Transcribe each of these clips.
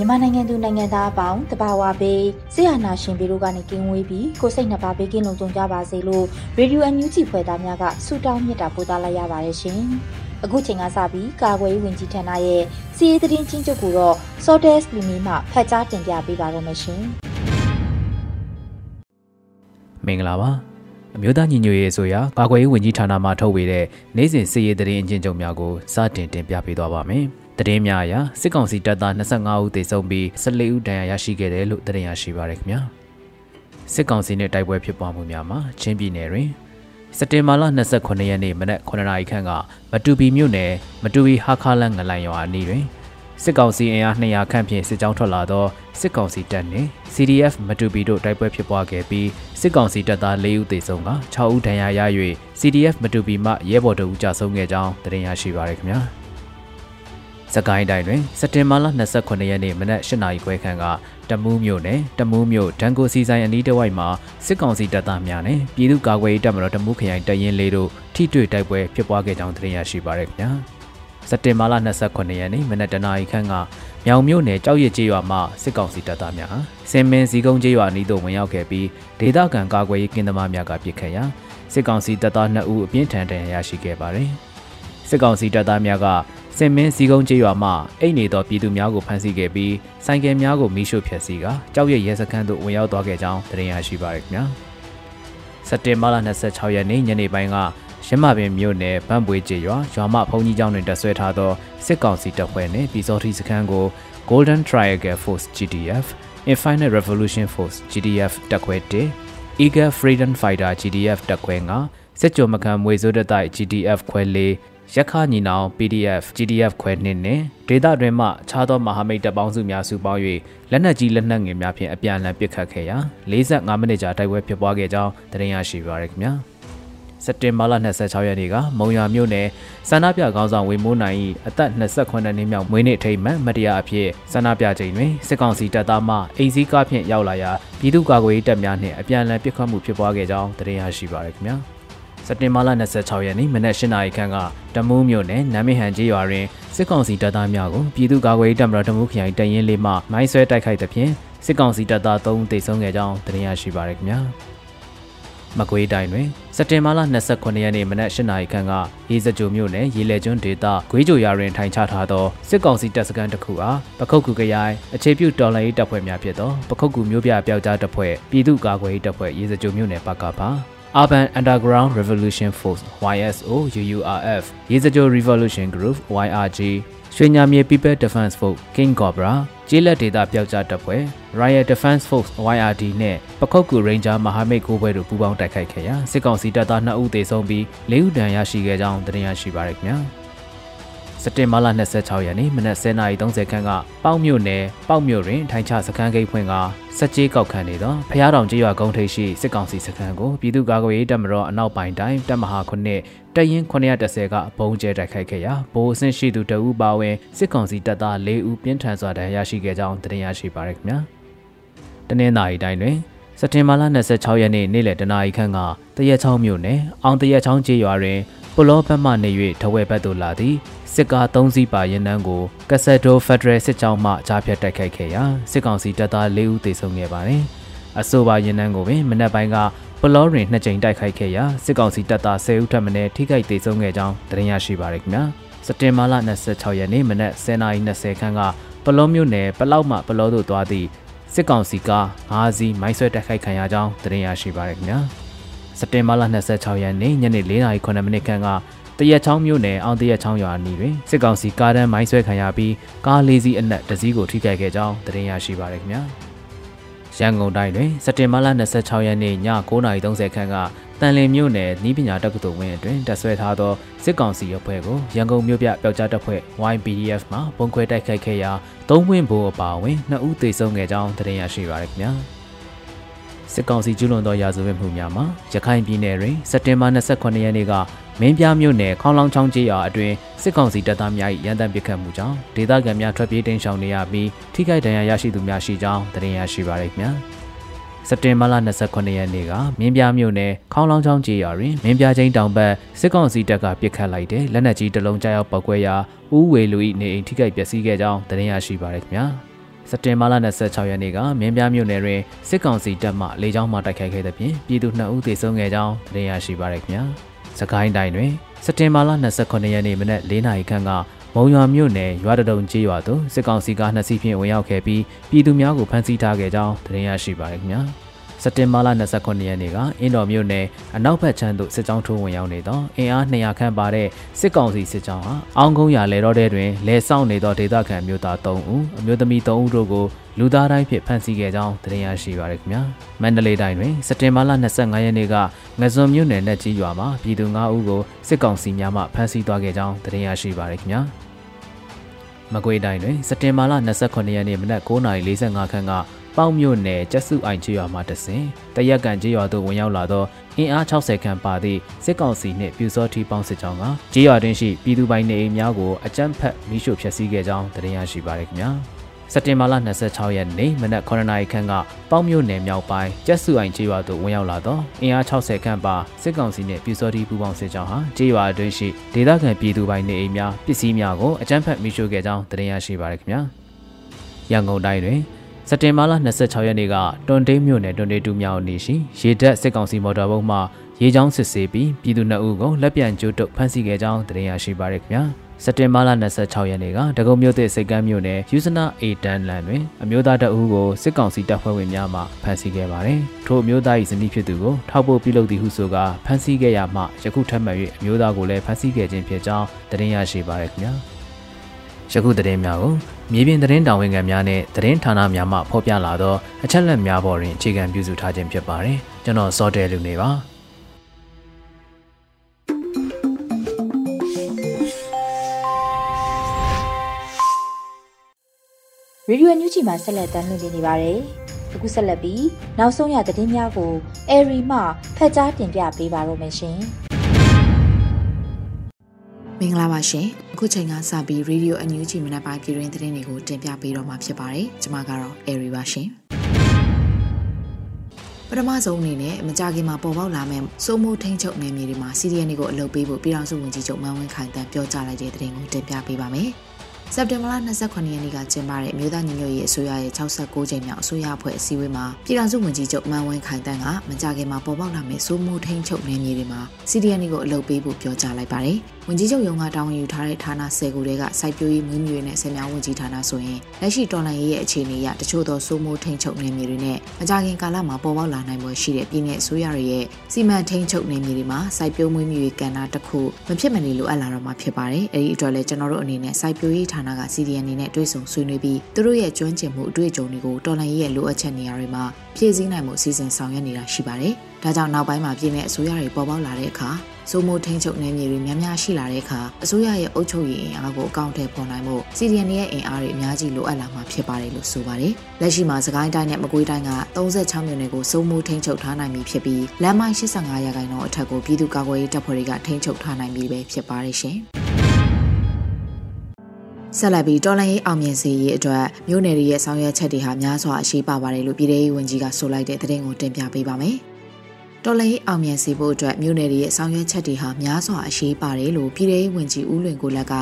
မြန်မာနိုင်ငံသူနိုင်ငံသားအပေါင်းတဘာဝဘေးဆရာနာရှင်ပေတို့ကနေကင်းဝေးပြီးကိုစိတ်နှစ်ပါးဘေးကင်းလုံခြုံကြပါစေလို့ရေဒီယိုအန်ယူဂျီဖွယ်သားများကဆုတောင်းမြတ်တာပို့သလိုက်ရပါတယ်ရှင်။အခုချိန်ကစပြီးကာကွယ်ရေးဝန်ကြီးဌာနရဲ့စီးရေးသတင်းချင်းချုပ်ကိုတော့ Sortes လူမီမှဖတ်ကြားတင်ပြပေးပါရမရှင်။မင်္ဂလာပါ။အမျိုးသားညီညွတ်ရေးဆိုရာကာကွယ်ရေးဝန်ကြီးဌာနမှထုတ်ဝေတဲ့နိုင်စဉ်စီးရေးသတင်းအချင်းချုပ်များကိုစတင်တင်ပြပေးသွားပါမယ်။ သတင်းများအရစစ်ကောင်စီတပ်သား25ဦးသေဆုံးပြီး14ဦးဒဏ်ရာရရှိခဲ့တယ်လို့သတင်းရရှိပါရခင်ဗျာစစ်ကောင်စီနဲ့တိုက်ပွဲဖြစ်ပွားမှုများမှာချင်းပြည်နယ်တွင်စက်တင်ဘာလ29ရက်နေ့မနက်9နာရီခန့်ကမတူပီမြို့နယ်မတူပီဟာခါလန်ငလိုင်ရွာအနီးတွင်စစ်ကောင်စီအင်အား200ခန့်ဖြင့်စစ်ကြောင်းထွက်လာသောစစ်ကောင်စီတပ်နှင့် CDF မတူပီတို့တိုက်ပွဲဖြစ်ပွားခဲ့ပြီးစစ်ကောင်စီတပ်သား4ဦးသေဆုံးက6ဦးဒဏ်ရာရ၍ CDF မတူပီမှရဲဘော်တို့ကြာဆုံးခဲ့ကြောင်းသတင်းရရှိပါရခင်ဗျာ။ စကိုင်းတိုင်းတွင်စက်တင်ဘာလ29ရက်နေ့မနက်8နာရီခွဲခန့်ကတမူးမြို့နယ်တမူးမြို့ဒန်ကိုစီဆိုင်အနီးတစ်ဝိုက်မှာစစ်ကောင်စီတပ်သားများနဲ့ပြည်သူ့ကာကွယ်ရေးတပ်မတော်တမူးခရိုင်တရင်လေးတို့ထိတွေ့တိုက်ပွဲဖြစ်ပွားခဲ့ကြောင်းသိရရှိပါရခင်ဗျာစက်တင်ဘာလ29ရက်နေ့မနက်တနာရီခန့်ကမြောင်မြို့နယ်ကြောက်ရည်ကျေးရွာမှစစ်ကောင်စီတပ်သားများဟာစင်မင်းစီကုန်းကျေးရွာအနီးသို့ဝင်ရောက်ခဲ့ပြီးဒေသခံကာကွယ်ရေးကင်းသမားများကပစ်ခတ်ရာစစ်ကောင်စီတပ်သား2ဦးအပြင်းထန်ဒဏ်ရာရရှိခဲ့ပါတယ်စစ်ကောင်စီတပ်သားများက စင်မင်းစီကုန်းကျေးရွာမှအိတ်နေသောပြည်သူများကိုဖမ်းဆီးခဲ့ပြီးဆိုင်ကယ်များကိုမိရှို့ဖျက်ဆီးကာကြောက်ရရဲစခန်းသို့ဝင်ရောက်သွားခဲ့ကြောင်းသတင်းရရှိပါရခင်ဗျာစက်တင်ဘာလ26ရက်နေ့ညနေပိုင်းကရမပင်မြို့နယ်ဗန့်ပွေကျေးရွာရွာမဖုန်ကြီးကျောင်းတွင်တပ်ဆွဲထားသောစစ်ကောင်စီတပ်ဖွဲ့နှင့်ပြည်စောတိစခန်းကို Golden Triangle Force GDF Infinite Revolution Force GDF တပ်ခွဲ1 Eagle Freedom Fighter GDF တပ်ခွဲ9စစ်ကြောမခံမွေစိုးတတိုက် GDF ခွဲ4 ရက်ခညီနောင် PDF GDF ခွဲနှင်းနှင့်ဒေသတွင်မှခြားသောမဟာမိတ်တပ်ပေါင်းစုများစုပေါင်း၍လက်နက်ကြီးလက်နက်ငယ်များဖြင့်အပြန်အလှန်ပစ်ခတ်ခဲ့ရာ45မိနစ်ကြာတိုက်ပွဲဖြစ်ပွားခဲ့ကြောင်းသတင်းရရှိပါရခင်ဗျာစက်တင်ဘာလ26ရက်နေ့ကမုံရွာမြို့နယ်စန္ဒပြခေါင်းဆောင်ဝေမိုးနိုင်၏အသက်28နှစ်မြောက်မွေးနေ့ထိမ်းမှန်မတရားအဖြစ်စန္ဒပြချိန်တွင်စစ်ကောင်စီတပ်သားမှအိမ်စည်းကားဖြင့်ရောက်လာရာပြည်သူ့ကာကွယ်ရေးတပ်များနှင့်အပြန်အလှန်ပစ်ခတ်မှုဖြစ်ပွားခဲ့ကြောင်းသတင်းရရှိပါရခင်ဗျာ စက်တင်ဘာလ26ရက်နေ့မနက်၈နာရီခန့်ကတမူးမြို့နယ်နမ်မဟန်ကျေးရွာတွင်စစ်ကောင်စီတပ်သားများကိုပြည်သူ့ကာကွယ်ရေးတပ်မတော်တမူးခရိုင်တရင်လေးမှမိုင်းဆွဲတိုက်ခိုက်သဖြင့်စစ်ကောင်စီတပ်သား3ဦးသေဆုံးခဲ့ကြောင်းသိရရှိပါရခင်ဗျာမကွေးတိုင်းတွင်စက်တင်ဘာလ29ရက်နေ့မနက်၈နာရီခန့်ကရေစကြိုမြို့နယ်ရေလေကျွန်းဒေသဂွေးကြိုရွာတွင်ထိုင်ချထားသောစစ်ကောင်စီတပ်စခန်းတစ်ခုအားပခုတ်ကူကရိုင်အခြေပြုတော်လှန်ရေးတပ်ဖွဲ့များဖြစ်သောပခုတ်ကူမျိုးပြပျောက်ကြားတပ်ဖွဲ့ပြည်သူ့ကာကွယ်ရေးတပ်ဖွဲ့ရေစကြိုမြို့နယ်ပကပါ Urban Underground Revolution Force YSO UURF ရေစကြို Revolution Group YRG ရွှေညာမြေ People Defense Force King Cobra ကျေးလက်ဒေသပျောက်ကြားတပ်ဖွဲ့ Riot Defense Force YRD နဲ့ပခုတ်ကူ Ranger မဟာမိတ်ကိုဘွဲတို့ပူးပေါင်းတိုက်ခိုက်ခဲ့ရာစစ်ကောင်စီတပ်သား2ဦးသေဆုံးပြီး4ဦးဒဏ်ရာရှိခဲ့ကြောင်းသိရရှိပါရခင်ဗျာ။ စက်တင်ဘာလ26ရက်နေ့မနက်10:30ခန်းကပေါက်မြို့နယ်ပေါက်မြို့တွင်ထိုင်ချစခန်းဂိတ်ဖွင့်ကစက်ကြေးကောက်ခံနေသောဖျားတောင်ကျေးရွာကုန်းထိပ်ရှိစစ်ကောင်စီစခန်းကိုပြည်သူ့ကာကွယ်ရေးတပ်မတော်အနောက်ပိုင်းတိုင်းတပ်မဟာခုနှစ်တရင်930ကဘုံကျဲတိုက်ခိုက်ခဲ့ရာဗိုလ်အဆင့်ရှိသူတအူးပါဝင်စစ်ကောင်စီတပ်သား၄ဦးပြင်းထန်စွာဒဏ်ရာရရှိခဲ့ကြောင်းတင်ရရှိပါရခင်ဗျာတနင်္လာရီတိုင်းတွင်စက်တင်ဘာလ26ရက်နေ့နေ့လယ်တနာရီခန့်ကတရက်ချောင်းမြို့နယ်အောင်တရက်ချောင်းကျေးရွာတွင် ပလောဘတ်မှနေ၍ထဝဲဘက်သို့လာသည်စစ်ကား၃စီးပါရင်နှန်းကိုကက်ဆက်ဒိုဖက်ဒရယ်စစ်ကြောင်းမှကြားဖြတ်တိုက်ခိုက်ခဲ့ရာစစ်ကောင်စီတပ်သား၄ဦးသေဆုံးခဲ့ပါတယ်။အဆိုပါရင်နှန်းကိုပင်မနက်ပိုင်းကပလောတွင်နှစ်ကြိမ်တိုက်ခိုက်ခဲ့ရာစစ်ကောင်စီတပ်သား10ဦးထပ်မံထိခိုက်ဒေဆုံးခဲ့ကြောင်းသတင်းရရှိပါရခင်ဗျာစက်တင်ဘာလ26ရက်နေ့မနက်10:20ခန်းကပလောမြို့နယ်ပလောက်မှပလောသို့သွားသည့်စစ်ကောင်စီကား၅စီးမိုင်းဆွဲတိုက်ခိုက်ခံရကြောင်းသတင်းရရှိပါရခင်ဗျာ စက်တင်ဘာလ26ရက်နေ့ညနေ4:09မိနစ်ခန့်ကတရက်ချောင်းမြို့နယ်အောင်တရက်ချောင်းရွာနီတွင်စစ်ကောင်စီကားတန်းမိုင်းဆွဲခံရပြီးကားလေးစီးအနက်တစ်စီးကိုထိခိုက်ခဲ့ကြောင်းသတင်းရရှိပါရခင်ဗျာရန်ကုန်တိုင်းတွင်စက်တင်ဘာလ26ရက်နေ့ည9:30ခန်းကတန်လင်းမြို့နယ်နီးပညာတက္ကသိုလ်ဝင်းအတွင်းတပ်ဆွဲထားသောစစ်ကောင်စီအဖွဲ့ကိုရန်ကုန်မြို့ပြပျောက်ကြားတပ်ဖွဲ့ YPDF မှပုံခွဲတိုက်ခိုက်ခဲ့ရာသုံးဝင်းဘိုးအပါအဝင်နှစ်ဦးသေဆုံးခဲ့ကြောင်းသတင်းရရှိပါရခင်ဗျာ စစ်ကောင်စီကျူးလွန်သောရာဇဝတ်မှုများမှာရခိုင်ပြည်နယ်တွင်စက်တင်ဘာ28ရက်နေ့ကမင်းပြမြို့နယ်ခေါင်းလောင်းချောင်းကျေးရွာအတွင်းစစ်ကောင်စီတပ်သားများ၏ရန်တမ်းပစ်ခတ်မှုကြောင့်ဒေသခံများထွက်ပြေးတိမ်းရှောင်နေရပြီးထိခိုက်ဒဏ်ရာရရှိသူများရှိကြောင်းသတင်းရရှိပါရခင်ဗျာစက်တင်ဘာလ29ရက်နေ့ကမင်းပြမြို့နယ်ခေါင်းလောင်းချောင်းကျေးရွာတွင်မင်းပြချင်းတောင်ဘက်စစ်ကောင်စီတပ်ကပစ်ခတ်လိုက်တဲ့လက်နက်ကြီးတစ်လုံးကြားရောက်ပောက်ကွဲရာဦးဝေလူ၏နေအိမ်ထိခိုက်ပျက်စီးခဲ့ကြောင်းသတင်းရရှိပါရခင်ဗျာ စက်တင်ဘာလ26ရက်နေ့ကမင်းပြမြို့နယ်တွင်စစ်ကောင်စီတပ်မှလေကြောင်းမှတိုက်ခိုက်ခဲ့တဲ့ပြင်ပြည်သူ2ဦးသေဆုံးခဲ့ကြောင်းသတင်းရရှိပါရခင်ဗျာစကိုင်းတိုင်းတွင်စက်တင်ဘာလ29ရက်နေ့မနက်၄နာရီခန့်ကမုံရွာမြို့နယ်ရွာတတုံကျေးရွာသို့စစ်ကောင်စီကနှစ်စီးဖြင့်ဝင်ရောက်ခဲ့ပြီးပြည်သူများကိုဖမ်းဆီးထားခဲ့ကြောင်းသတင်းရရှိပါရခင်ဗျာ စက်တင်ဘာလ29ရက်နေ့ကအင်းတော်မြို့နယ်အနောက်ဘက်ခြမ်းသို့စစ်ကြောင်းထိုးဝင်ရောက်နေသောအင်အား200ခန့်ပါတဲ့စစ်ကောင်စီစစ်ကြောင်းဟာအောင်းကုန်းရလဲတော့တဲ့တွင်လဲဆောင်နေသောဒေသခံမျိုးသား3ဦးအမျိုးသမီး3ဦးတို့ကိုလူသားတိုင်းဖြစ်ဖမ်းဆီးခဲ့ကြောင်းသတင်းရရှိပါရခင်ဗျာမန္တလေးတိုင်းတွင်စက်တင်ဘာလ25ရက်နေ့ကငဇွန်မြို့နယ်နဲ့ကြီးရွာမှာပြည်သူ9ဦးကိုစစ်ကောင်စီများမှဖမ်းဆီးသွားခဲ့ကြောင်းသတင်းရရှိပါရခင်ဗျာမကွေးတိုင်းတွင်စက်တင်ဘာလ29ရက်နေ့မနက်9:45ခန်းက ပေါက်မြို့နယ်ကျက်စုအိုင်ကျေးရွာမှတဆင်တရက်ကန်ကျေးရွာသို့ဝင်ရောက်လာသောအင်အား60ခန့်ပါသည့်စစ်ကောင်စီနှင့်ပြူစောထီပေါင်းစစ်ကြောင်းကကျေးရွာတွင်ရှိပြည်သူပိုင်နေအိမ်များကိုအကြမ်းဖက်မိရှို့ဖျက်ဆီးခဲ့ကြောင်းသတင်းရရှိပါရခင်ဗျာစက်တင်ဘာလ26ရက်နေ့မနက်9:00နာရီခန့်ကပေါင်းမြို့နယ်မြောက်ပိုင်းကျက်စုအိုင်ကျေးရွာသို့ဝင်ရောက်လာသောအင်အား60ခန့်ပါစစ်ကောင်စီနှင့်ပြူစောတီပူးပေါင်းစစ်ကြောင်းဟာကျေးရွာအတွင်းရှိဒေသခံပြည်သူပိုင်နေအိမ်များပစ္စည်းများကိုအကြမ်းဖက်မိရှို့ခဲ့ကြောင်းသတင်းရရှိပါရခင်ဗျာရန်ကုန်တိုင်းတွင် စက်တင်ဘာလ26ရက်နေ့ကတွန်တေးမြို့နယ်တွန်တေးတူမြောက်နေရှိရေတပ်စစ်ကောင်စီမော်တော်ဘုတ်မှရေချောင်းစစ်ဆေးပြီးပြည်သူနှစ်ဦးကိုလက်ပြန်ကျိုးတုပ်ဖမ်းဆီးခဲ့ကြောင်းသတင်းရရှိပါရခင်ဗျာစက်တင်ဘာလ26ရက်နေ့ကတကုံမြို့သစ်စိတ်ကမ်းမြို့နယ်ယူဇနာအေတန်လန်တွင်အမျိုးသားတအူးကိုစစ်ကောင်စီတပ်ဖွဲ့ဝင်များမှဖမ်းဆီးခဲ့ပါတယ်။ထို့အမျိုးသား၏ဇနီးဖြစ်သူကိုထောက်ပို့ပြုလုပ်သည်ဟုဆိုကာဖမ်းဆီးခဲ့ရမှယခုထပ်မံ၍အမျိုးသားကိုလည်းဖမ်းဆီးခဲ့ခြင်းဖြစ်ကြောင်းသတင်းရရှိပါရခင်ဗျာ။ယခုသတင်းများကို မြေပြင်သတင်းတာဝန်ခံများနဲ့သတင်းဌာနများမှဖော်ပြလာသောအချက်အလက်များပေါ်တွင်အခြေခံပြုစုထားခြင်းဖြစ်ပါတယ်။ကျွန်တော်စောတဲလူနေပါ။ရေဒီယိုညူချီမှာဆက်လက်တင်ပြနေပါတယ်။အခုဆက်လက်ပြီးနောက်ဆုံးရသတင်းများကိုအေရီမှဖတ်ကြားတင်ပြပေးပါရမရှင်။ မင်္ဂလာပါရှင်။အခုချိန်ကစပြီး Radio NUG မနက်ပိုင်းပြည်တွင်သတင်းတွေကိုတင်ပြပေးတော့မှာဖြစ်ပါတယ်။ကျွန်မကတော့ Airy ပါရှင်။ပထမဆုံးအနေနဲ့မကြခင်မှာပေါ်ပေါက်လာမဲ့စိုးမိုးထိန်ချုပ်နယ်မြေတွေမှာစီရီယန်တွေကိုအလုပ်ပေးဖို့ပြည်ထောင်စုဝန်ကြီးချုပ်မန်ဝင်းခိုင်တန်ပြောကြားလိုက်တဲ့သတင်းကိုတင်ပြပေးပါမယ်။စက်တင်ဘာလ29ရက်နေ့ကကျင်းပတဲ့မြို့သားညီညွတ်ရေးအစိုးရရဲ့69ကြိမ်မြောက်အစိုးရအဖွဲ့အစည်းအဝေးမှာပြည်ထောင်စုဝန်ကြီးချုပ်မန်ဝင်းခိုင်တန်းကမကြခင်မှာပေါ်ပေါက်လာမယ့်စိုးမိုးထိန်ချုပ်နယ်မြေတွေမှာ CDN ကိုအလုပ်ပေးဖို့ပြောကြားလိုက်ပါတယ်။ဝန်ကြီးချုပ်ရုံးကတာဝန်ယူထားတဲ့ဌာန10ခုတည်းကစိုက်ပျိုးရေးမွေးမြူရေးနဲ့ဆယ်မြောင်းဝန်ကြီးဌာနဆိုရင်လက်ရှိတော်လှန်ရေးရဲ့အခြေအနေအရတချို့သောစိုးမိုးထိန်ချုပ်နယ်မြေတွေနဲ့မကြခင်ကာလမှာပေါ်ပေါက်လာနိုင်မှုရှိတဲ့ပြည်내အစိုးရတွေရဲ့စီမံထိန်ချုပ်နယ်မြေတွေမှာစိုက်ပျိုးမွေးမြူရေးကဏ္ဍတစ်ခုမဖြစ်မနေလိုအပ်လာတော့မှာဖြစ်ပါတယ်။အဲဒီအတွက်လည်းကျွန်တော်တို့အနေနဲ့စိုက်ပျိုးရေးဌာနက CDN အနေနဲ့တွဲဆုံဆွေးနွေးပြီးသူတို့ရဲ့ကျွမ်းကျင်မှုအတွေ့အကြုံတွေကိုတော်လှန်ရေးရဲ့လိုအပ်ချက်နေရာတွေမှာဖြည့်ဆည်းနိုင်မှုအစီအစဉ်ဆောင်ရွက်နေတာရှိပါတယ်။ဒါကြောင့်နောက်ပိုင်းမှာပြည်내အစိုးရတွေပေါ်ပေါက်လာတဲ့အခါ စိုးမိုးထိန်ချုပ်နယ်မြေတွေများများရှိလာတဲ့အခါအစိုးရရဲ့အုပ်ချုပ်ရေးအင်အားကိုအကောင့်ထဲပေါ်နိုင်မှု CDN ရဲ့အင်အားတွေအများကြီးလိုအပ်လာမှာဖြစ်ပါတယ်လို့ဆိုပါတယ်။လက်ရှိမှာစကိုင်းတိုင်းနဲ့မကွေးတိုင်းက36မြို့နယ်ကိုစိုးမိုးထိန်ချုပ်ထားနိုင်ပြီဖြစ်ပြီးလမ်းမိုင်း85ရာခိုင်နှုန်းအထက်ကိုပြည်သူ့ကာကွယ်ရေးတပ်ဖွဲ့တွေကထိန်ချုပ်ထားနိုင်ပြီပဲဖြစ်ပါတယ်ရှင်။ဆက်လက်ပြီးတော်လိုင်းရေးအောင်မြင်စေရေးအတွက်မြို့နယ်တွေရဲ့ဆောင်ရွက်ချက်တွေဟာများစွာအရှိပါပါတယ်လို့ပြည်ထောင်စုဝန်ကြီးကဆိုလိုက်တဲ့သတင်းကိုတင်ပြပေးပါမယ်။ တော်လှန်ရေးအောင်မြင်စေဖို့အတွက်မြို့နယ်တွေရဲ့ဆောင်ရွက်ချက်တွေဟာများစွာအရေးပါတယ်လို့ပြည်ထောင်ဝင်ကြီးဦးလွင်ကိုလက်က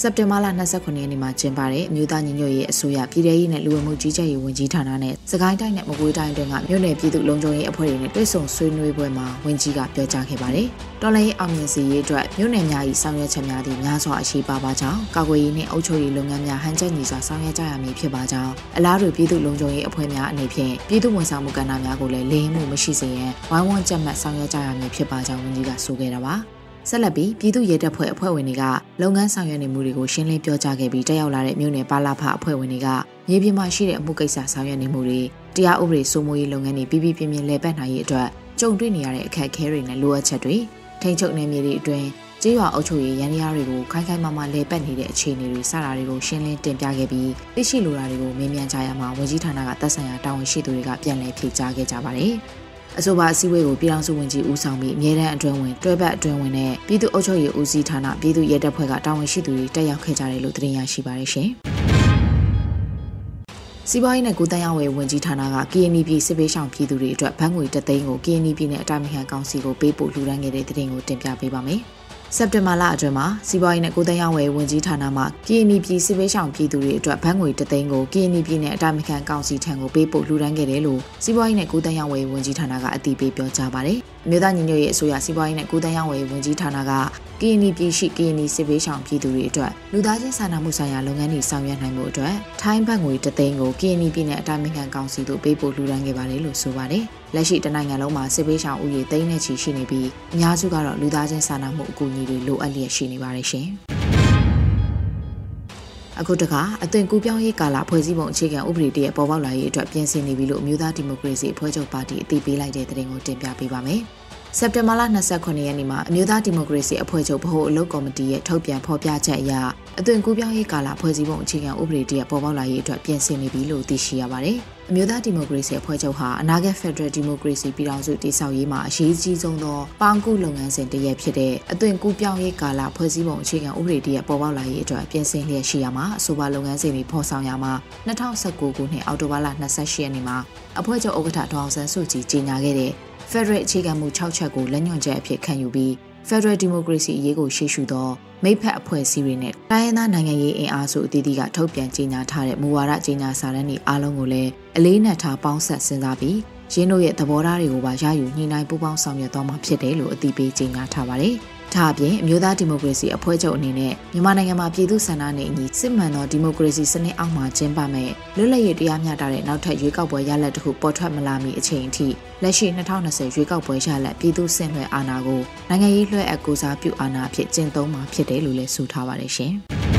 စက်တင်ဘာလ29ရက်နေ့မှာကျင်းပတဲ့အမျိုးသားညီညွတ်ရေးအစိုးရပြည်ထရေးနဲ့လူဝင်မှုကြီးကြပ်ရေးဝန်ကြီးဌာနနဲ့စကိုင်းတိုင်းနဲ့မကွေးတိုင်းအတွင်းကမြို့နယ်ပြည်သူ့လုံခြုံရေးအဖွဲ့တွေနဲ့တွေ့ဆုံဆွေးနွေးပွဲမှာဝန်ကြီးကပြောကြားခဲ့ပါတယ်။တော်လှန်ရေးအောင်မြင်စေရေးအတွက်မြို့နယ်များ၏ဆောင်ရွက်ချက်များသည့်များစွာအရှိပါပါကြောင်းကာကွယ်ရေးနှင့်အုပ်ချုပ်ရေးလုပ်ငန်းများဟန်ချက်ညီစွာဆောင်ရွက်ကြရမည်ဖြစ်ပါကြောင်းအလားတူပြည်သူ့လုံခြုံရေးအဖွဲ့များအနေဖြင့်ပြည်သူ့ဝန်ဆောင်မှုကဏ္ဍများကိုလည်းလိမ်မှုမရှိစေရန်ဝိုင်းဝန်းကြက်မှတ်ဆောင်ရွက်ကြရမည်ဖြစ်ပါကြောင်းဝန်ကြီးကဆိုခဲ့တာပါ။ ဆက်လက်ပြီးပြည်သူ့ရဲတပ်ဖွဲ့အဖွဲ့ဝင်တွေကလုပ်ငန်းဆောင်ရွက်နေမှုတွေကိုရှင်းလင်းပြောကြားခဲ့ပြီးတက်ရောက်လာတဲ့မြို့နယ်ပါလာဖအဖွဲ့ဝင်တွေကမြေပြင်မှာရှိတဲ့အမှုကိစ္စဆောင်ရွက်နေမှုတွေတရားဥပဒေစိုးမိုးရေးလုပ်ငန်းတွေပြည်ပြင်းပြင်းလဲပတ်နိုင်ရေးအတွက်ကြုံတွေ့နေရတဲ့အခက်အခဲတွေနဲ့လိုအပ်ချက်တွေထိန်းချုပ်နေမြေတွေအတွင်းကျေးရွာအုပ်ချုပ်ရေးရန်ရာတွေကိုခိုင်ခိုင်မာမာလဲပတ်နေတဲ့အခြေအနေတွေစတာတွေကိုရှင်းလင်းတင်ပြခဲ့ပြီးသိရှိလိုတာတွေကိုမေးမြန်းကြရမှာဝန်ကြီးဌာနကသက်ဆိုင်ရာတာဝန်ရှိသူတွေကပြန်လည်ဖြေကြားခဲ့ကြပါတယ်။ အဆိုပါအစည်းအဝေးကိုပြည်ထောင်စုဝန်ကြီးဦးဆောင်ပြီးအမြဲတမ်းအတွင်းဝင်တွဲဘက်အတွင်းဝင်နဲ့ပြည်သူ့အုပ်ချုပ်ရေးဦးစီးဌာနပြည်သူ့ရဲတပ်ဖွဲ့ကတာဝန်ရှိသူတွေတက်ရောက်ခဲ့ကြတယ်လို့သတင်းရရှိပါရရှင်။စီးပွားရေးနဲ့ကုသရေးဝန်ဝန်ကြီးဌာနက KNP စစ်ပေးဆောင်ပြည်သူတွေအတွက်ဘဏ်ငွေတသိန်းကို KNP နဲ့အတိုင်းအမြံကောင်စီကိုပေးပို့လှူဒါန်းခဲ့တဲ့သတင်းကိုတင်ပြပေးပါမယ်။ စက်တင်ဘာလအတွင်းမှာစီးပွားရေးနဲ့ကိုယ်တိုင်ရောင်းဝယ်ဝန်ကြီးဌာနမှ KNY ပြည်စစ်ပေးဆောင်ပြည်သူတွေအတွက်ဘဏ်ငွေတသိန်းကို KNY ပြည်နယ်အတိုင်းအခံကောင်စီထံကိုပေးပို့လှူဒါန်းခဲ့တယ်လို့စီးပွားရေးနဲ့ကိုယ်တိုင်ရောင်းဝယ်ဝန်ကြီးဌာနကအတည်ပြုပြောကြားပါတယ်။ အမျိုးသားညီညွတ်ရေးအစိုးရစီးပွားရေးနဲ့ကိုယ်တိုင်ရောင်းဝယ်ဝန်ကြီးဌာနက KNY ပြည်ရှိ KNY စစ်ပေးဆောင်ပြည်သူတွေအတွက်လူသားချင်းစာနာမှုဆိုင်ရာလုပ်ငန်းတွေဆောင်ရွက်နိုင်မှုအတွက်ထိုင်းဘတ်ငွေတသိန်းကို KNY ပြည်နယ်အတိုင်းအခံကောင်စီတို့ပေးပို့လှူဒါန်းခဲ့ပါတယ်လို့ဆိုပါတယ်။လက်ရှိတနိုင်ငံလုံးမှာစစ်ပေးဆောင်ဥယေသိန်းနဲ့ချီရှိနေပြီးအများစုကတော့လူသားချင်းစာနာမှုအကူအညီတွေလိုအပ်လျက်ရှိနေပါတယ်ရှင်။ အခုတခါအသွင်ကူးပြောင်းရေးကာလဖွဲ့စည်းပုံအခြေခံဥပဒေတရပေါ်ပေါက်လာရေးအတွက်ပြင်ဆင်နေပြီလို့အမျိုးသားဒီမိုကရေစီအဖွဲ့ချုပ်ပါတီအသိပေးလိုက်တဲ့သတင်းကိုတင်ပြပေးပါမယ်။စက်တင်ဘာလ29ရက်နေ့မှာအမျိုးသားဒီမိုကရေစီအဖွဲ့ချုပ်ဗဟိုအလုပ်ကော်မတီရဲ့ထုတ်ပြန်ဖော်ပြချက်အရအသွင်ကူးပြောင်းရေးကာလဖွဲ့စည်းပုံအခြေခံဥပဒေတရက်ပေါ်ပေါက်လာရေးအတွက်ပြင်ဆင်နေပြီလို့သိရှိရပါတယ်။ အမျိုးသားဒီမိုကရေစီအဖွဲ့ချုပ်ဟာအနာဂတ်ဖက်ဒရယ်ဒီမိုကရေစီပြည်ထောင်စုတည်ဆောက်ရေးမှာအရေးကြီးဆုံးသောပေါင်းကူလုပ်ငန်းစဉ်တစ်ရပ်ဖြစ်တဲ့အသွင်ကူးပြောင်းရေးကာလဖွဲ့စည်းပုံအခြေခံဥပဒေတရက်ပေါ်ပေါက်လာရေးအတွက်ပြင်ဆင်လျက်ရှိရမှာအဆိုပါလုပ်ငန်းစဉ်တွေဖော်ဆောင်ရမှာ2019ခုနှစ်အောက်တိုဘာလ28ရက်နေ့မှာအဖွဲ့ချုပ်ဥက္ကဋ္ဌဒေါအောင်ဆန်းစုကြည်ကြေညာခဲ့တဲ့ Federal အခြေခံမှု6ချက်ကိုလက်ညွှန်ချက်အဖြစ်ခံယူပြီး Federal Democracy အရေးကိုရှေ့ရှုသောမိဖက်အဖွဲ့အစည်းတွေနဲ့တိုင်းရင်းသားနိုင်ငံရေးအင်အားစုအသီးသီးကထုတ်ပြန်ကြေညာထားတဲ့မူဝါဒကြေညာစာတမ်းတွေအားလုံးကိုလည်းအလေးနက်ထားပေါင်းဆက်စဉ်းစားပြီးရင်းတို့ရဲ့သဘောထားတွေကိုပါရယူညှိနှိုင်းပူးပေါင်းဆောင်ရွက်သွားမှာဖြစ်တယ်လို့အသိပေးကြေညာထားပါတယ်။ ဒါအပြင်အမျိုးသားဒီမိုကရေစီအဖွဲ့ချုပ်အနေနဲ့မြန်မာနိုင်ငံမှာပြည်သူ့ဆန္ဒနဲ့အညီစစ်မှန်သောဒီမိုကရေစီစနစ်အောက်မှာကျင်းပမဲ့လွတ်လပ်ရေးတရားမျှတတဲ့နောက်ထပ်ရွေးကောက်ပွဲရလဒ်တစ်ခုပေါ်ထွက်မလာမီအချိန်အထိလက်ရှိ2020ရွေးကောက်ပွဲရလဒ်ပြည်သူ့ဆင့်လွှဲအာဏာကိုနိုင်ငံရေးလွှဲအပ်ကိုစားပြုအာဏာအဖြစ်ကျင့်သုံးမှာဖြစ်တယ်လို့လည်းဆိုထားပါတယ်ရှင်။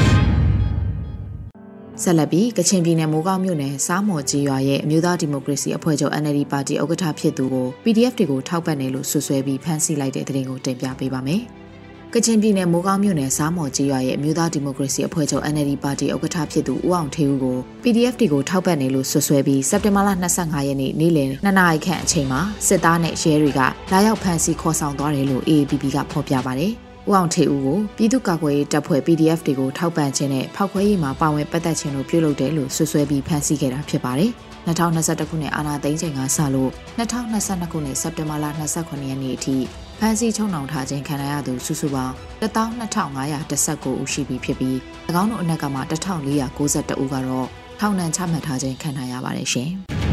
ဆက်လက်ပြီးကချင်ပြည်နယ်မိုးကောင်းမြို့နယ်စားမော်ကြီးရွာရဲ့အမျိုးသားဒီမိုကရေစီအဖွဲ့ချုပ် NLD ပါတီဥက္ကဋ္ဌဖြစ်သူကို PDF တွေကိုထောက်ပံ့တယ်လို့ဆွဆွဲပြီးဖမ်းဆီးလိုက်တဲ့တဲ့တင်ကိုတင်ပြပေးပါမယ်။ကချင်ပြည်နယ်မိုးကောင်းမြို့နယ်စားမော်ကြီးရွာရဲ့အမျိုးသားဒီမိုကရေစီအဖွဲ့ချုပ် NLD ပါတီဥက္ကဋ္ဌဖြစ်သူဦးအောင်ထေဦးကို PDF တွေကိုထောက်ပံ့နေလို့ဆွဆွဲပြီးစက်တင်ဘာလ25ရက်နေ့နေ့လယ်2နာရီခန့်အချိန်မှာစစ်သားနဲ့ရဲတွေကလာရောက်ဖမ်းဆီးခေါ်ဆောင်သွားတယ်လို့ AAPP ကဖော်ပြပါတယ်။ ဦးအောင်ထေဦးကိုပြည်သူ့ကာကွယ်ရေးတပ်ဖွဲ့ PDF တွေကိုထောက်ပံ့ခြင်းနဲ့ဖောက်ခွဲရေးမှာပါဝင်ပတ်သက်ခြင်းတို့ပြုလုပ်တယ်လို့ဆွဆွဲပြီးဖမ်းဆီးခဲ့တာဖြစ်ပါတယ်။2021ခုနှစ်အာဏာသိမ်းချိန်ကစလို့2022ခုနှစ်စက်တင်ဘာလ29ရက်နေ့အထိဖမ်းဆီးချုံနှောင်ထားခြင်းခံရသူစုစုပေါင်း12519ဦးရှိပြီဖြစ်ပြီး၎င်းတို့အနက်ကမှ1492ဦးကတော့ထောင်ဒဏ်ချမှတ်ထားခြင်းခံရပါတယ်ရှင်။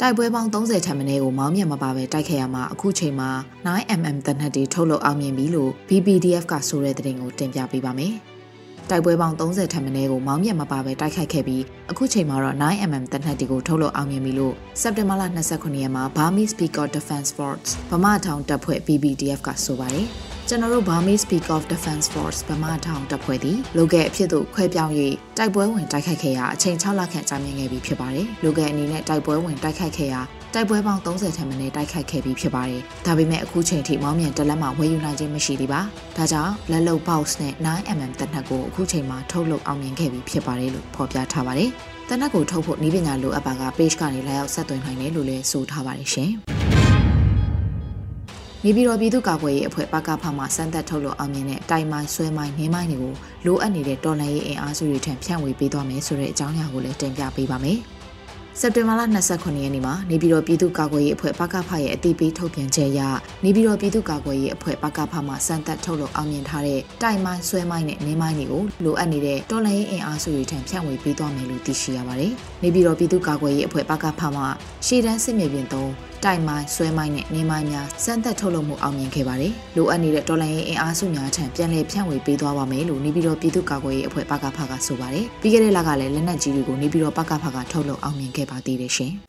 တိုက်ပွဲပေါင်း30ထက်မနည်းကိုမောင်းမြတ်မပါပဲတိုက်ခဲ့ရမှာအခုချိန်မှာ 9mm တနက်တွေထုတ်လုပ်အောင်မြင်ပြီလို့ BPDF ကဆိုတဲ့သတင်းကိုတင်ပြပေးပါမယ်။တိုက်ပွဲပေါင်း30ထက်မနည်းကိုမောင်းမြတ်မပါပဲတိုက်ခိုက်ခဲ့ပြီးအခုချိန်မှာတော့ 9mm တနက်တီကိုထုတ်လုပ်အောင်မြင်ပြီလို့စက်တင်ဘာလ29ရက်မှာ Burmese Peacock Defense Force ဗမာထောင်တပ်ဖွဲ့ BBDF ကဆိုပါတယ် ကျွန်တော်တို့ Burmese Peacock Defense Force ဗမာထောင်တပ်ဖွဲ့သည်လိုကဲအဖြစ်သို့ခွဲပြောင်း၍တိုက်ပွဲဝင်တိုက်ခိုက်ခဲ့ရာအချိန်6လခန့်ကြာမြင့်ခဲ့ပြီဖြစ်ပါတယ်။လိုကဲအနေနဲ့တိုက်ပွဲဝင်တိုက်ခိုက်ခဲ့ရာတိုက်ပွဲပေါင်း30ထက်မနည်းတိုက်ခိုက်ခဲ့ပြီးဖြစ်ပါတယ်။ဒါပေမဲ့အခုချိန်ထိမောင်းမြန်တလက်မှဝယ်ယူနိုင်ခြင်းမရှိသေးပါ။ဒါကြောင့်လက်လုံ box နဲ့ 9mm တနက်ကိုအခုချိန်မှာထုတ်လုပ်အောင်မြင်ခဲ့ပြီးဖြစ်ပါတယ်လို့ဖော်ပြထားပါတယ်။တနက်ကိုထုတ်ဖို့နည်းပညာလိုအပ်ပါက page ကနေလာရောက်ဆက်သွင်းနိုင်တယ်လို့လည်းဆိုထားပါတယ်ရှင်။ နေပြည်တော်ပြည်သူ့ကာကွယ်ရေးအဖွဲ့ပကဖမှစမ်းသပ်ထုတ်လို့အောင်မြင်တဲ့တိုင်မိုင်းဆွဲမိုင်းနေမိုင်းတွေကိုလိုအပ်နေတဲ့တော်လှန်ရေးအင်အားစုတွေထံဖြန့်ဝေပေးသွားမယ်ဆိုတဲ့အကြောင်းအရာကိုလည်းတင်ပြပေးပါမယ်။စက်တင်ဘာလ29ရက်နေ့မှာနေပြည်တော်ပြည်သူ့ကာကွယ်ရေးအဖွဲ့ပကဖရဲ့အတိပေးထုတ်ပြန်ချက်အရနေပြည်တော်ပြည်သူ့ကာကွယ်ရေးအဖွဲ့ပကဖမှစံသက်ထုတ်လုပ်အောင်မြင်ထားတဲ့တိုင်မိုင်းဆွဲမိုင်းနဲ့နေမိုင်းတွေကိုလိုအပ်နေတဲ့တော်လှန်ရေးအင်အားစုတွေထံဖြန့်ဝေပေးသွားမယ်လို့သိရှိရပါတယ်။နေပြည်တော်ပြည်သူ့ကာကွယ်ရေးအဖွဲ့ပကဖမှရှေ့တန်းစစ်မြေပြင်သုံး တိုင်မိုင်းဆွဲမိုင်းနဲ့နေမိုင်းများစမ်းသပ်ထုတ်လုပ်မှုအောင်မြင်ခဲ့ပါတယ်။လိုအပ်နေတဲ့ဒေါ်လာရင်းအင်အားစုများထံပြန်လည်ဖြန့်ဝေပေးသွားပါမယ်လို့နေပြည်တော်ပြည်သူ့ကာကွယ်ရေးအဖွဲ့ပကဖကဆိုပါတယ်။ပြီးခဲ့တဲ့လကလည်းလက်နက်ကြီးတွေကိုနေပြည်တော်ပကဖကထုတ်လုပ်အောင်မြင်ခဲ့ပါသေးတယ်ရှင်။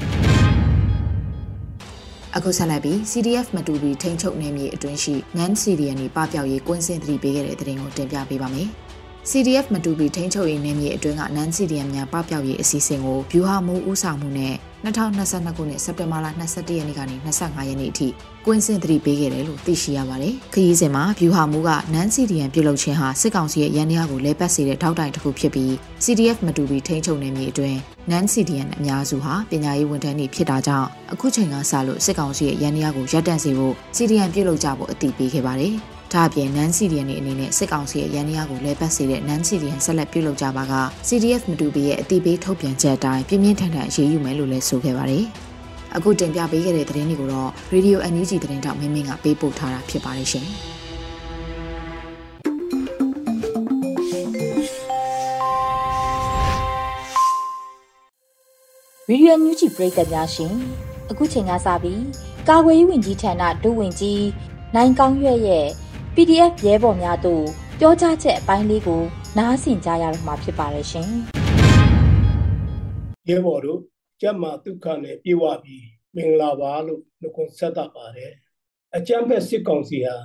အခုဆက်လက်ပြီး CDF မတူပီထိန်းချုပ်နယ်မြေအတွင်းရှိ NAN CDN ပပျောက်ရေးကွင်းစင်သတိပေးခဲ့တဲ့တဲ့တင်ကိုတင်ပြပေးပါမယ်။ CDF မတူပီထိန်းချုပ်ရေးနယ်မြေအတွင်းက NAN CDN များပပျောက်ရေးအစီအစဉ်ကိုဗျူဟာမူဦးဆောင်မှုနဲ့2022ခုနှစ်စက်တင်ဘာလ22ရက်နေ့ကနေ25ရက်နေ့အထိကွင်းစင်သတိပေးခဲ့တယ်လို့သိရှိရပါတယ်။ခရီးစဉ်မှာဗျူဟာမူကနန်စီဒီယန်ပြုတ်လုခြင်းဟာစစ်ကောင်စီရဲ့ရန်တရားကိုလဲပတ်စေတဲ့ထောက်တိုင်တစ်ခုဖြစ်ပြီး CDF မတူပြီးထိန်းချုပ်နေမြေအတွင်းနန်စီဒီယန်အများစုဟာပညာရေးဝန်ထမ်းတွေဖြစ်တာကြောင့်အခုချိန်ကစလို့စစ်ကောင်စီရဲ့ရန်တရားကိုရပ်တန့်စေဖို့ CDN ပြုတ်လုကြဖို့အတည်ပြုခဲ့ပါတယ်။ ဒါအပြင်နန်စီဒီယန်အနေနဲ့စစ်ကောင်စီရဲ့ရန်ရားကိုလဲပတ်စေတဲ့နန်စီဒီယန်ဆက်လက်ပြုလုပ်ကြပါက CDF မတူပီရဲ့အတိပေးထုတ်ပြန်ချက်အတိုင်းပြင်းပြင်းထန်ထန်အရေးယူမယ်လို့လည်းဆိုခဲ့ပါတယ်။အခုတင်ပြပေးခဲ့တဲ့သတင်းတွေကိုတော့ Radio NUG သတင်းတောက်မင်းမင်းကပေးပို့ထားတာဖြစ်ပါတယ်ရှင်။ဗီဒီယိုမြူးချီပရိသတ်များရှင်အခုချိန်ကစပြီးကာကွယ်ရေးဝန်ကြီးဌာနဒုဝန်ကြီးနိုင်ကောင်းရွက်ရဲ့ PDF ရဲဘော်များတို့ပြောကြားချက်အပိုင်းလေးကို နားဆင်ကြရတော့မှာဖြစ်ပါတယ်ရှင်။ရဲဘော်တို့ကျမဒုက္ခနဲ့ပြေဝပြီးမင်္ဂလာပါလို့နှုတ်ခွန်းဆက်တာပါတယ်။အကြမ်းဖက်စစ်ကောင်စီဟာ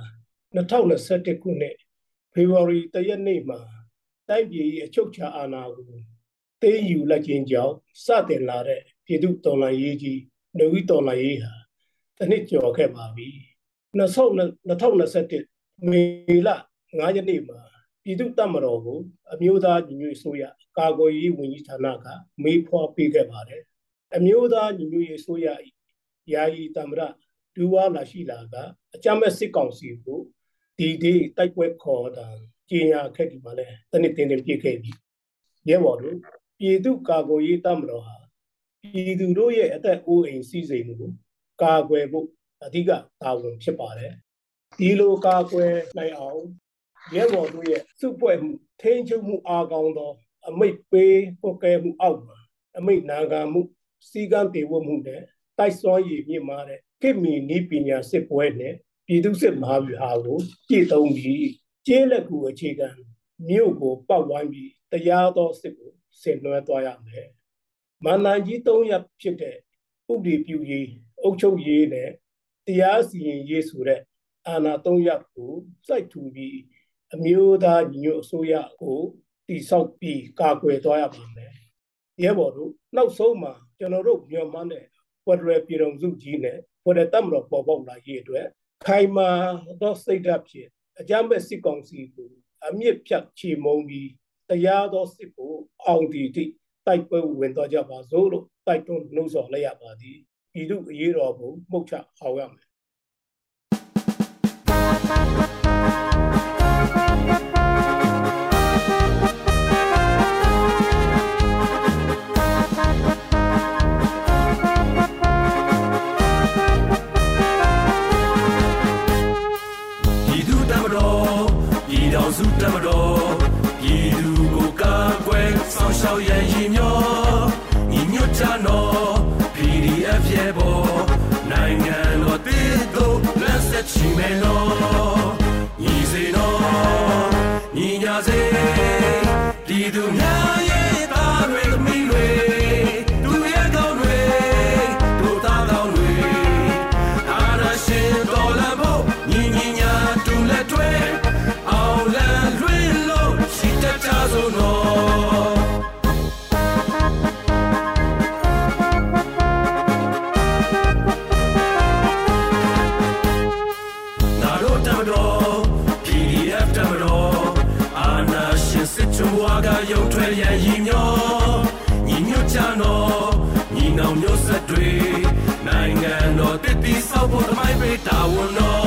2021ခုနှစ်ဖေဖော်ဝါရီတရက်နေ့မှာတိုက်ပြည်အချုပ်ချာအာဏာကိုသိမ်းယူလိုက်ခြင်းကြောင့်စတင်လာတဲ့ပြည်သူတော်လှန်ရေးကြီးနှုတ်တော်လှန်ရေးဟာတစ်နှစ်ကျော်ခဲ့ပါပြီ။2021 မေလ9ရက်နေ့မှာပြည်သူ့တပ်မတော်ကိုအမျိုးသားညီညွတ်ရေးဆိုရကာကွယ်ရေးဝန်ကြီးဌာနကမေးဖွားပေးခဲ့ပါတယ်အမျိုးသားညီညွတ်ရေးဆိုရယာယီတမရဒူဝါလာရှိလာကအကြမ်းမဲ့စစ်ကောင်စီကိုဒီဒီတိုက်ပွဲခေါ်တာကျင်ညာခဲ့ဒီမှာလဲတနစ်တင်းတင်းပြည့်ခဲ့ပြီရဲဘော်တို့ပြည်သူကာကွယ်ရေးတပ်မတော်ဟာပြည်သူတို့ရဲ့အသက်အိုးအိမ်စီးစိမ်ကိုကာကွယ်ဖို့အဓိကတာဝန်ဖြစ်ပါတယ် ဒီလိုကာကွယ်နိုင်အောင်ရဲဘော်တို့ရဲ့စုပွဲမှုထိန်းချုပ်မှုအားကောင်းသောအမိတ်ပေးပုတ်ကဲမှုအောက်မှာအမိတ်နာခံမှုစီကံတေဝမှုနဲ့တိုက်စွမ်းရည်မြင့်မာတဲ့ကိမီနီးပညာစစ်ပွဲနဲ့ပြည်သူစစ်မဟာဗျူဟာကိုကြည်သုံးပြီးကျေးလက်ကူအခြေခံမြို့ကိုပောက်ဝိုင်းပြီးတရားသောစစ်ကိုဆင်နွှဲသွားရမယ်။မန္တန်ကြီး၃ရပ်ဖြစ်တဲ့ဥပဒေပြုရေးအုပ်ချုပ်ရေးနဲ့တရားစီရင်ရေးဆိုတဲ့ အာဏာ၃ရပ်ကိုစိုက်ထူပြီးအမျိုးသားညီညွတ်အစိုးရကိုတိဆောက်ပြီးကာကွယ်သွားရပါမယ်။ရဲဘော်တို့နောက်ဆုံးမှာကျွန်တော်တို့မြန်မာနဲ့ဖက်ဒရယ်ပြည်ထောင်စုကြီးနဲ့ဖက်ဒရယ်တပ်မတော်ပေါ်ပေါက်လာရေးအတွက်ခိုင်မာသောစိတ်ဓာတ်ဖြင့်အကြမ်းဖက်စစ်ကောင်စီကိုအမြင့်ဖြတ်ချေမှုန်းပြီးတရားသောစစ်ကိုအောင်တည်သည့်တိုက်ပွဲဝင်သွားကြပါစို့လို့တိုက်တွန်းနှိုးဆော်လိုက်ရပါသည်ပြည်သူအရေးတော်ကိုမှုတ်ချအောင်ရမယ် စုတမတော်ပြည်သူကိုကာကွယ်ဆောင်ရှောက်ရန်ရည်မျောညီညွတ်ကြနော် PDF ရဲ့ဘောနိုင်ငံတော်တည်တော့လက်ဆက်ချီမယ်နော် ပြ တည်တည်ဆော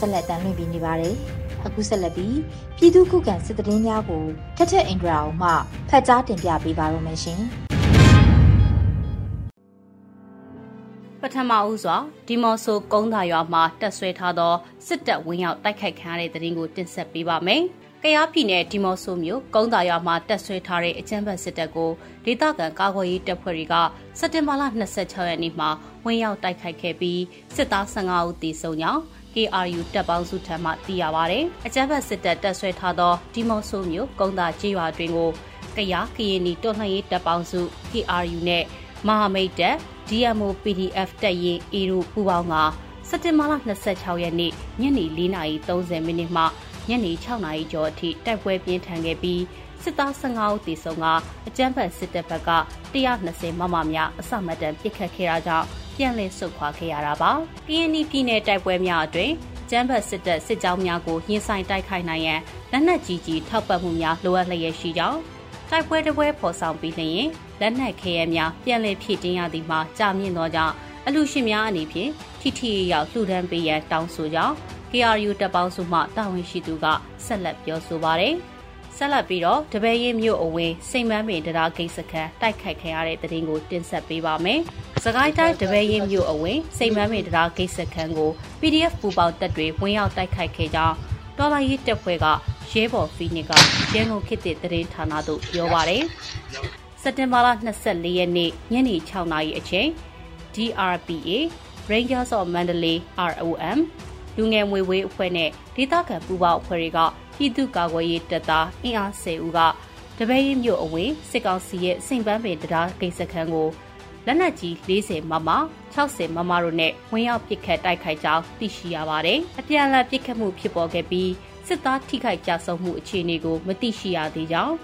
ဆက်လက်တမ်းလွှင့်ပြနေပါတယ်။အခုဆက်လက်ပြီးပြည်သူ့ခုခံစစ်တရင်များကိုထက်ထက်အင်ဒရာအောင်မှဖတ်ကြားတင်ပြပေးပါရမရှင်။ပထမဦးစွာဒီမော်ဆိုကုန်းသာရွာမှာတက်ဆွဲထားသောစစ်တပ်ဝင်းရောက်တိုက်ခိုက်ခံရတဲ့တဲ့ရင်ကိုတင်ဆက်ပေးပါမယ်။ကယားပြည်နယ်ဒီမော်ဆိုမြို့ကုန်းသာရွာမှာတက်ဆွဲထားတဲ့အကြမ်းဖက်စစ်တပ်ကိုဒေသခံကာကွယ်ရေးတပ်ဖွဲ့တွေကစက်တင်ဘာလ26ရက်နေ့မှာဝင်းရောက်တိုက်ခိုက်ခဲ့ပြီးစစ်သား15ဦးသေဆုံးကြောင်း KRU တပ်ပေါင်းစုထံမှသိရပါဗျ။အကြမ်းဖက်စစ်တပ်တက်ဆွဲထားသောဒီမော်ဆိုမြို့ကုန်းသာကျေးရွာတွင်ကိုကယားကရင်နီတော်လှန်ရေးတပ်ပေါင်းစု KRU နဲ့မဟာမိတ်တပ် DMO PDF တပ်ရင်းအီရူပူပေါင်းကစက်တင်ဘာလ26ရက်နေ့ညနေ4:30မိနစ်မှညနေ6:00ကျော်အထိတိုက်ပွဲပြင်းထန်ခဲ့ပြီးစစ်သား15ဦးသေဆုံးကအကြမ်းဖက်စစ်တပ်ဘက်က120မမများအစမတန်ပစ်ခတ်ခဲ့တာကြောင့် ပြန်လည်ဆုတ်ခွာခဲ့ရတာပါ။ PNI ပြည်နယ်တိုက်ပွဲများအတွင်းကျန်းဖတ်စစ်တပ်စစ်ကြောင်းများကိုရင်ဆိုင်တိုက်ခိုက်နိုင်ရန်လက်နက်ကြီးကြီးထောက်ပံ့မှုများလိုအပ်လျက်ရှိကြောင်းတိုက်ပွဲတစ်ပွဲဖော်ဆောင်ပြီးလျင်လက်နက်ခဲယမ်းများပြန်လည်ဖြည့်တင်းရသည်မှာကြာမြင့်သောကြောင့်အလူရှင်များအနေဖြင့်ထိထိရောက်လှူဒန်းပေးရန်တောင်းဆိုကြောင်း KRU တပ်ပေါင်းစုမှတာဝန်ရှိသူကဆက်လက်ပြောဆိုပါရယ် ဆက်လက်ပြီးတော့တပည့်ရင်မြို့အဝင်းစိန်မန်းပင်တရားဂိတ်စခန်းတိုက်ခိုက်ခံရတဲ့တဲ့တင်ကိုတင်ဆက်ပေးပါမယ်။စကိုင်းတိုင်းတပည့်ရင်မြို့အဝင်းစိန်မန်းပင်တရားဂိတ်စခန်းကို PDF ပူပေါင်းတပ်တွေဝင်ရောက်တိုက်ခိုက်ခဲ့ကြောင်းတော်လိုင်းရေးတပ်ဖွဲ့ကရဲဘော်ဖီနစ်ကရန်ကုန်ခေတ်သစ်သတင်းဌာနသို့ပြောပါရယ်။စက်တင်ဘာလ24ရက်နေ့ညနေ6နာရီအချိန် DRPA Rangers of Mandalay ROM လူငယ်မွေဝေးအဖွဲ့နဲ့ဒေသခံပူးပေါင်းအဖွဲ့တွေက ပြည်သူ့ကာကွယ်ရေးတပ်သားအင်အား10ဦးကတပည့်ရမြို့အဝင်းစစ်ကောင်စီရဲ့စိန်ပန်းပင်တရားဂိတ်စခန်းကိုလက်နက်ကြီး40မမ60မမတို့နဲ့ဝင်ရောက်ပစ်ခတ်တိုက်ခိုက်ကြောင်းသိရှိရပါတယ်။အပြန်အလှန်ပစ်ခတ်မှုဖြစ်ပေါ်ခဲ့ပြီးစစ်သားထိခိုက်ကြဆုံးမှုအခြေအနေကိုမသိရှိရသေးကြောင်း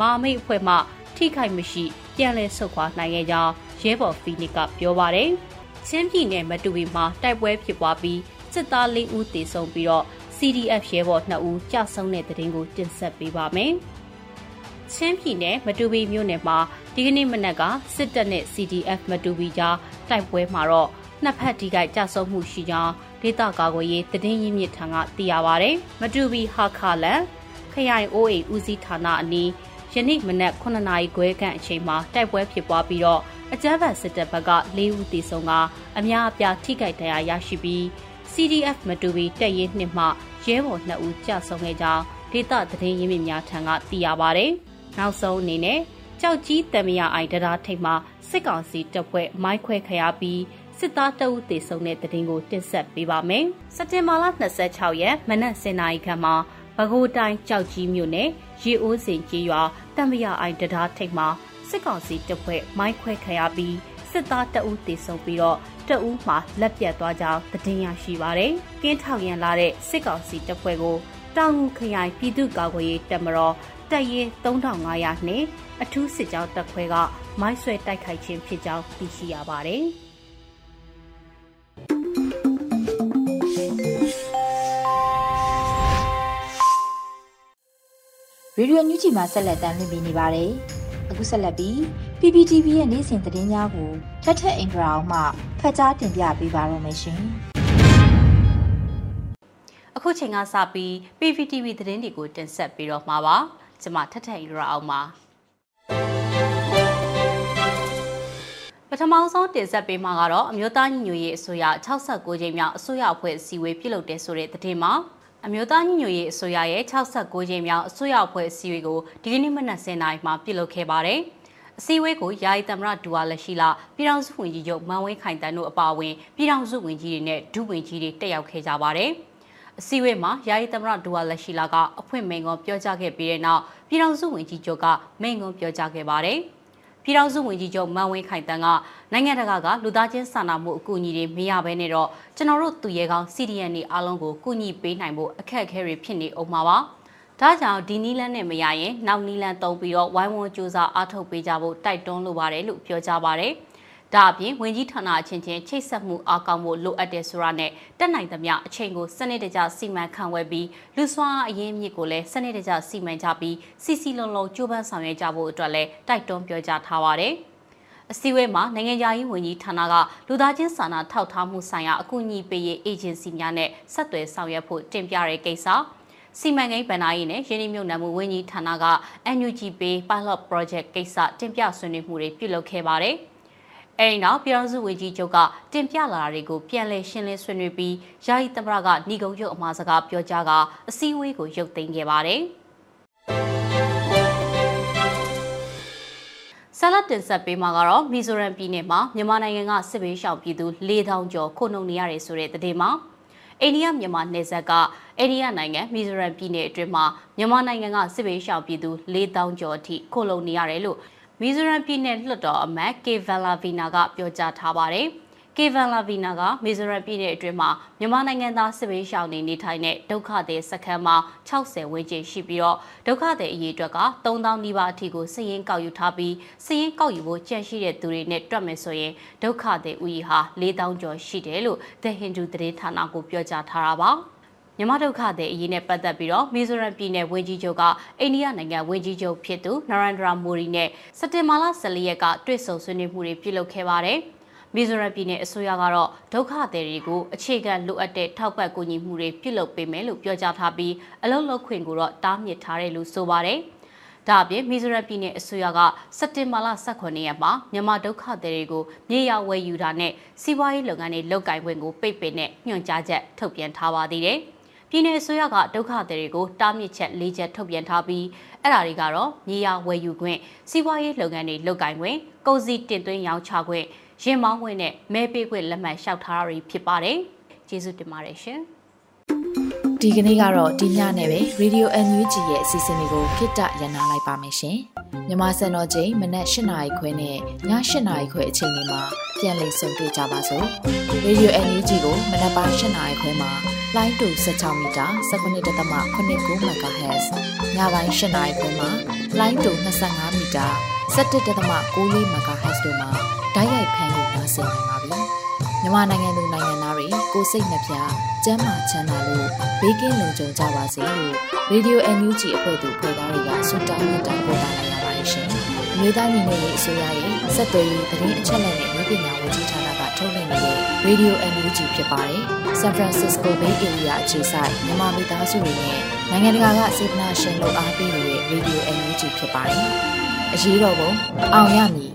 မာမိတ်အဖွဲ့မှထိခိုက်မရှိပြန်လည်ဆုတ်ခွာနိုင်ခဲ့ကြောင်းရဲဘော်ဖီနစ်ကပြောပါတယ်။ချင်းပြည်နယ်မတူပီမှာတိုက်ပွဲဖြစ်ပွားပြီးစစ်သား၄ဦးသေဆုံးပြီးတော့ CDF ရဲဘော်2ဦးကြာဆုံးတဲ့တဲ့တင်ကိုတင်ဆက်ပေးပါမယ်။ချင်းပြည်နယ်မတူပီမြို့နယ်မှာဒီကနေ့မနက်ကစစ်တပ်နဲ့ CDF မတူပီကြားတိုက်ပွဲမှာတော့နှစ်ဖက်ဒီကကြာဆုံးမှုရှိကြောင်းဒေသကာကွယ်ရေးတည်င်းရင်းမြစ်ထံကသိရပါဗျ။မတူပီဟာခါလန်ခရိုင်အိုးအိမ်ဦးစီးဌာနအနီးယနေ့မနက်9နာရီခွဲခန့်အချိန်မှာတိုက်ပွဲဖြစ်ပွားပြီးတော့အကြမ်းဖက်စစ်တပ်ဘက်က၄ဦးသေဆုံးကအများအပြားထိခိုက်ဒဏ်ရာရရှိပြီး CDF မတူပီတပ်ရင်းနှစ်မှ ရဲဘော်2ဦးကြာဆုံးခဲ့ကြောင်းဒေသသတင်းရင်းမြစ်များထံကသိရပါဗျ။နောက်ဆုံးအနေနဲ့ကြောက်ကြီးတမရအိုင်တရားထိပ်မှာစစ်ကောင်စီတပ်ဖွဲ့မိုင်းခွဲခရပြီးစစ်သားတအုပ်သေဆုံးတဲ့တဲ့တင်ကိုတင်ဆက်ပေးပါမယ်။စက်တင်ဘာလ26ရက်မနက်7:00နာရီခန့်မှာပဲခူးတိုင်းကြောက်ကြီးမြို့နယ်ရေအိုးစင်ကြီးရွာတမရအိုင်တရားထိပ်မှာစစ်ကောင်စီတပ်ဖွဲ့မိုင်းခွဲခရပြီး စစစ်သားတအူးတေဆုံးပြီးတော့တအူးမှာလက်ပြတ်သွားကြောင်းသတင်းရရှိပါတယ်။ကင်းထောက်ရန်လာတဲ့စစ်ကောင်စီတပ်ဖွဲ့ကိုတောင်ငူခရိုင်ပြည်သူ့ကာကွယ်ရေးတပ်မတော်တပ်ရင်း3500နှင့်အထူးစစ်ကြောင်းတပ်ခွဲကမိုင်းဆွဲတိုက်ခိုက်ခြင်းဖြစ်ကြောင်းသိရှိရပါတယ်။ရေဒီယိုညူချီမှာဆက်လက်တင်ပြနေပါတယ်။အခုဆက်လက်ပြီး PPTV ရဲ့နေ့စဉ်သတင်းများကိုထက်ထက်အင်ဒရာအောင်မှဖတ်ကြားတင်ပြပေးပါရမရှင်။အခုချိန်ကစပြီး PPTV သတင်းတွေကိုတင်ဆက်ပေးတော့မှာပါ။ကျွန်မထက်ထက်အင်ဒရာအောင်ပါ။ပထမဆုံးတင်ဆက်ပေးမှာကတော့အမျိုးသားညီညွတ်ရေးအစိုးရ69ကြိမ်မြောက်အစိုးရအဖွဲ့အစည်းအဝေးပြုလုပ်တဲ့ဆိုတဲ့သတင်းမှာအမျိုးသားညီညွတ်ရေးအစိုးရရဲ့69ကြိမ်မြောက်အစိုးရအဖွဲ့အစည်းအဝေးကိုဒီကနေ့မနက်10:00နာရီမှာပြုလုပ်ခဲ့ပါတယ်။ အစည်းအဝေးကိုယာယီသမရဒူဝါလက်ရှိလာပြည်ထောင်စုဝန်ကြီးချုပ်မန်ဝင်းခိုင်တန်းတို့အပါအဝင်ပြည်ထောင်စုဝန်ကြီးတွေနဲ့ဒုဝန်ကြီးတွေတက်ရောက်ခဲ့ကြပါတယ်။အစည်းအဝေးမှာယာယီသမရဒူဝါလက်ရှိလာကအဖွင့်မိန်ကွန်ပြောကြားခဲ့ပြီးတဲ့နောက်ပြည်ထောင်စုဝန်ကြီးချုပ်ကမိန်ကွန်ပြောကြားခဲ့ပါတယ်။ပြည်ထောင်စုဝန်ကြီးချုပ်မန်ဝင်းခိုင်တန်းကနိုင်ငံတကာကလူသားချင်းစာနာမှုအကူအညီတွေမရဘဲနဲ့တော့ကျွန်တော်တို့သူရဲကောင်း CDN တွေအားလုံးကိုကူညီပေးနိုင်ဖို့အခက်အခဲတွေဖြစ်နေအောင်ပါပါ။ ဒါကြောင့်ဒီနီလန်းနဲ့မရရင်နောက်နီလန်းသုံးပြီးတော့ဝိုင်းဝန်းစူးစမ်းအားထုတ်ပေးကြဖို့တိုက်တွန်းလိုပါတယ်လို့ပြောကြားပါတယ်။ဒါအပြင်ဝင်ကြီးဌာနအချင်းချင်းချိတ်ဆက်မှုအားကောင်းဖို့လိုအပ်တယ်ဆိုတာနဲ့တက်နိုင်သမျှအချိန်ကိုစနစ်တကျစီမံခန့်ဝဲပြီးလူစွမ်းအရင်းမြစ်ကိုလည်းစနစ်တကျစီမံကြပြီးစီစီလုံးလုံးကြိုးပမ်းဆောင်ရွက်ကြဖို့အတွက်လည်းတိုက်တွန်းပြောကြားထားပါတယ်။အစည်းအဝေးမှာနိုင်ငံခြားရေးဝန်ကြီးဌာနကလူသားချင်းစာနာထောက်ထားမှုဆိုင်ရာအကူအညီပေးရေးအေဂျင်စီများနဲ့ဆက်သွယ်ဆောင်ရွက်ဖို့တင်ပြတဲ့ကိစ္စ စီမံကိန်းဗဏ္ဍာရေးနဲ့ရင်းနှီးမြှုပ်နှံမှုဝန်ကြီးဌာနက NUG Pay Pilot Project ကိစ္စတင်ပြဆွေးနွေးမှုတွေပြုလုပ်ခဲ့ပါတယ်။အဲဒီနောက်ပြည်တော်စုဝေကြီးချုပ်ကတင်ပြလာတာတွေကိုပြန်လည်ရှင်းလင်းဆွေးနွေးပြီးယာယီသမရကဏီကုံချုပ်အမှားစကားပြောကြားကအစည်းအဝေးကိုရုပ်သိမ်းခဲ့ပါတယ်။ဆလတ်တင်ဆက်ပေးမှာကတော့မီဇိုရမ်ပြည်နယ်မှာမြန်မာနိုင်ငံကစစ်ဘေးရှောင်ပြည်သူ4000ကျော်ခုနှုံနေရတယ်ဆိုတဲ့သတင်းမှာ အိန္ဒိယမြန်မာနယ်စပ်ကအိန္ဒိယနိုင်ငံမီဇိုရမ်ပြည်နယ်အတွင်းမှာမြန်မာနိုင်ငံကစစ်ဘေးရှောင်ပြည်သူ4000ကျော်အထိခုလုံနေရတယ်လို့မီဇိုရမ်ပြည်နယ်လွှတ်တော်အမတ်ကေဗန်လာဗီနာကပြောကြားထားပါတယ်။ ကေဗန်လာဗီနာကမီဇိုရမ်ပြည်နယ်အတွင်းမှာမြန်မာနိုင်ငံသားစစ်ဘေးရှောင်နေနေထိုင်တဲ့ဒုက္ခသည်စခန်းမှာ60ဝန်းကျင်ရှိပြီးတော့ဒုက္ခသည်အရေအတွက်က3000နီးပါးအထိကိုစည်ရင်းကောက်ယူထားပြီးစည်ရင်းကောက်ယူဖို့ကြန့်ရှိတဲ့သူတွေနဲ့တွက်မယ်ဆိုရင်ဒုက္ခသည်ဦးရေဟာ4000ကျော်ရှိတယ်လို့ The Hindu သတင်းဌာနကိုပြောကြားထားတာပါ။မြမဒုက္ခတဲ့အရေးနဲ့ပတ်သက်ပြီးတော့မီဇိုရမ်ပြည်နယ်ဝန်ကြီးချုပ်ကအိန္ဒိယနိုင်ငံဝန်ကြီးချုပ်ဖြစ်သူနရန်ဒရာမိုဒီနဲ့စက်တင်ဘာလ14ရက်ကတွေ့ဆုံဆွေးနွေးမှုတွေပြုလုပ်ခဲ့ပါတယ်။ မီဇိုရမ်ပြည်နယ်အစိုးရကတော့ဒုက္ခသည်တွေကိုအခြေခံလိုအပ်တဲ့ထောက်ပံ့ကူညီမှုတွေပြုလုပ်ပေးမယ်လို့ပြောကြားထားပြီးအလုံးလုံးခွင့်ကိုတော့တားမြစ်ထားတယ်လို့ဆိုပါတယ်။ဒါအပြင်မီဇိုရမ်ပြည်နယ်အစိုးရကစက်တင်ဘာလ18ရက်မှာမြန်မာဒုက္ခသည်တွေကိုမြေယာဝယ်ယူတာနဲ့စီးပွားရေးလုပ်ငန်းတွေလုပ်ကိုင်ခွင့်ကိုပိတ်ပင်တဲ့ညွှန်ကြားချက်ထုတ်ပြန်ထားပါသေးတယ်။ပြည်내အစိုးရကဒုက္ခသည်တွေကိုတားမြစ်ချက်၄ချက်ထုတ်ပြန်ထားပြီးအဲ့ဒါတွေကတော့မြေယာဝယ်ယူခွင့်စီးပွားရေးလုပ်ငန်းတွေလုပ်ကိုင်ခွင့်ကုန်စည်တင်သွင်းရောင်းချခွင့် ရင်မောင်းခွင့်နဲ့မဲပေးခွင့်လက်မှတ်လျှောက်ထားတာတွေဖြစ်ပါတယ်ကျေးဇူးတင်ပါတယ်ရှင်ဒီကနေ့ကတော့ဒီညနဲ့ပဲ Radio NUG ရဲ့အစီအစဉ်လေးကိုခਿੱတရနာလိုက်ပါမယ်ရှင်မြန်မာစံတော်ချိန်မနက်၈နာရီခွဲနဲ့ည၈နာရီခွဲအချိန်တွေမှာပြန်လည်ဆုံတွေ့ကြပါစို့ Radio NUG ကိုမနက်ပိုင်း၈နာရီခွဲမှာလိုင်းတူ16မီတာ19.89 MHz ညပိုင်း၈နာရီခွဲမှာလိုင်းတူ25မီတာ17.6 MHz တို့မှာ ဓာတ်ရိုက်ဖမ်းလို့နိုင်စေနိုင်ပါပြီ။မြန်မာနိုင်ငံသူနိုင်ငံသားတွေကိုစိတ်နှပြစမ်းမချမ်းသာလို့ဘေးကင်းလုံခြုံကြပါစေလို့ Radio NUG အဖွဲ့သူဖွဲ့သားတွေကဆုတောင်းမြတ်တာပို့တာလိုက်ရပါတယ်ရှင်။အမျိုးသားညီညွတ်ရေးအစိုးရရဲ့စက်သွေးရေးသတင်းအချက်အလက်နဲ့လူပညာဝန်ကြီးဌာနကထုတ်လွှင့်နေတဲ့ Radio NUG ဖြစ်ပါတယ်။ San Francisco Bay Area အခြေစိုက်မြန်မာမိသားစုတွေနဲ့နိုင်ငံတကာကစေတနာရှင်လို့အားပေးနေတဲ့ Radio NUG ဖြစ်ပါတယ်။အရေးတော်ပုံအောင်ရမည်